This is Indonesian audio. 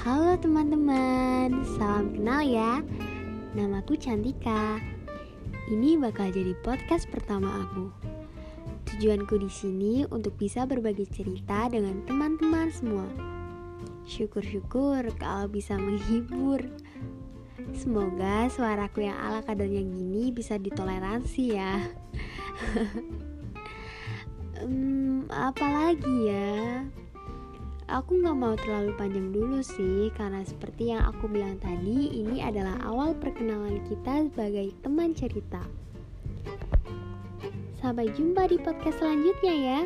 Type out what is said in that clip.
Halo teman-teman, salam kenal ya. Namaku Cantika. Ini bakal jadi podcast pertama aku. Tujuanku di sini untuk bisa berbagi cerita dengan teman-teman semua. Syukur-syukur kalau bisa menghibur. Semoga suaraku yang ala kadarnya gini bisa ditoleransi ya. hmm, apalagi ya? Aku nggak mau terlalu panjang dulu sih, karena seperti yang aku bilang tadi, ini adalah awal perkenalan kita sebagai teman cerita. Sampai jumpa di podcast selanjutnya ya.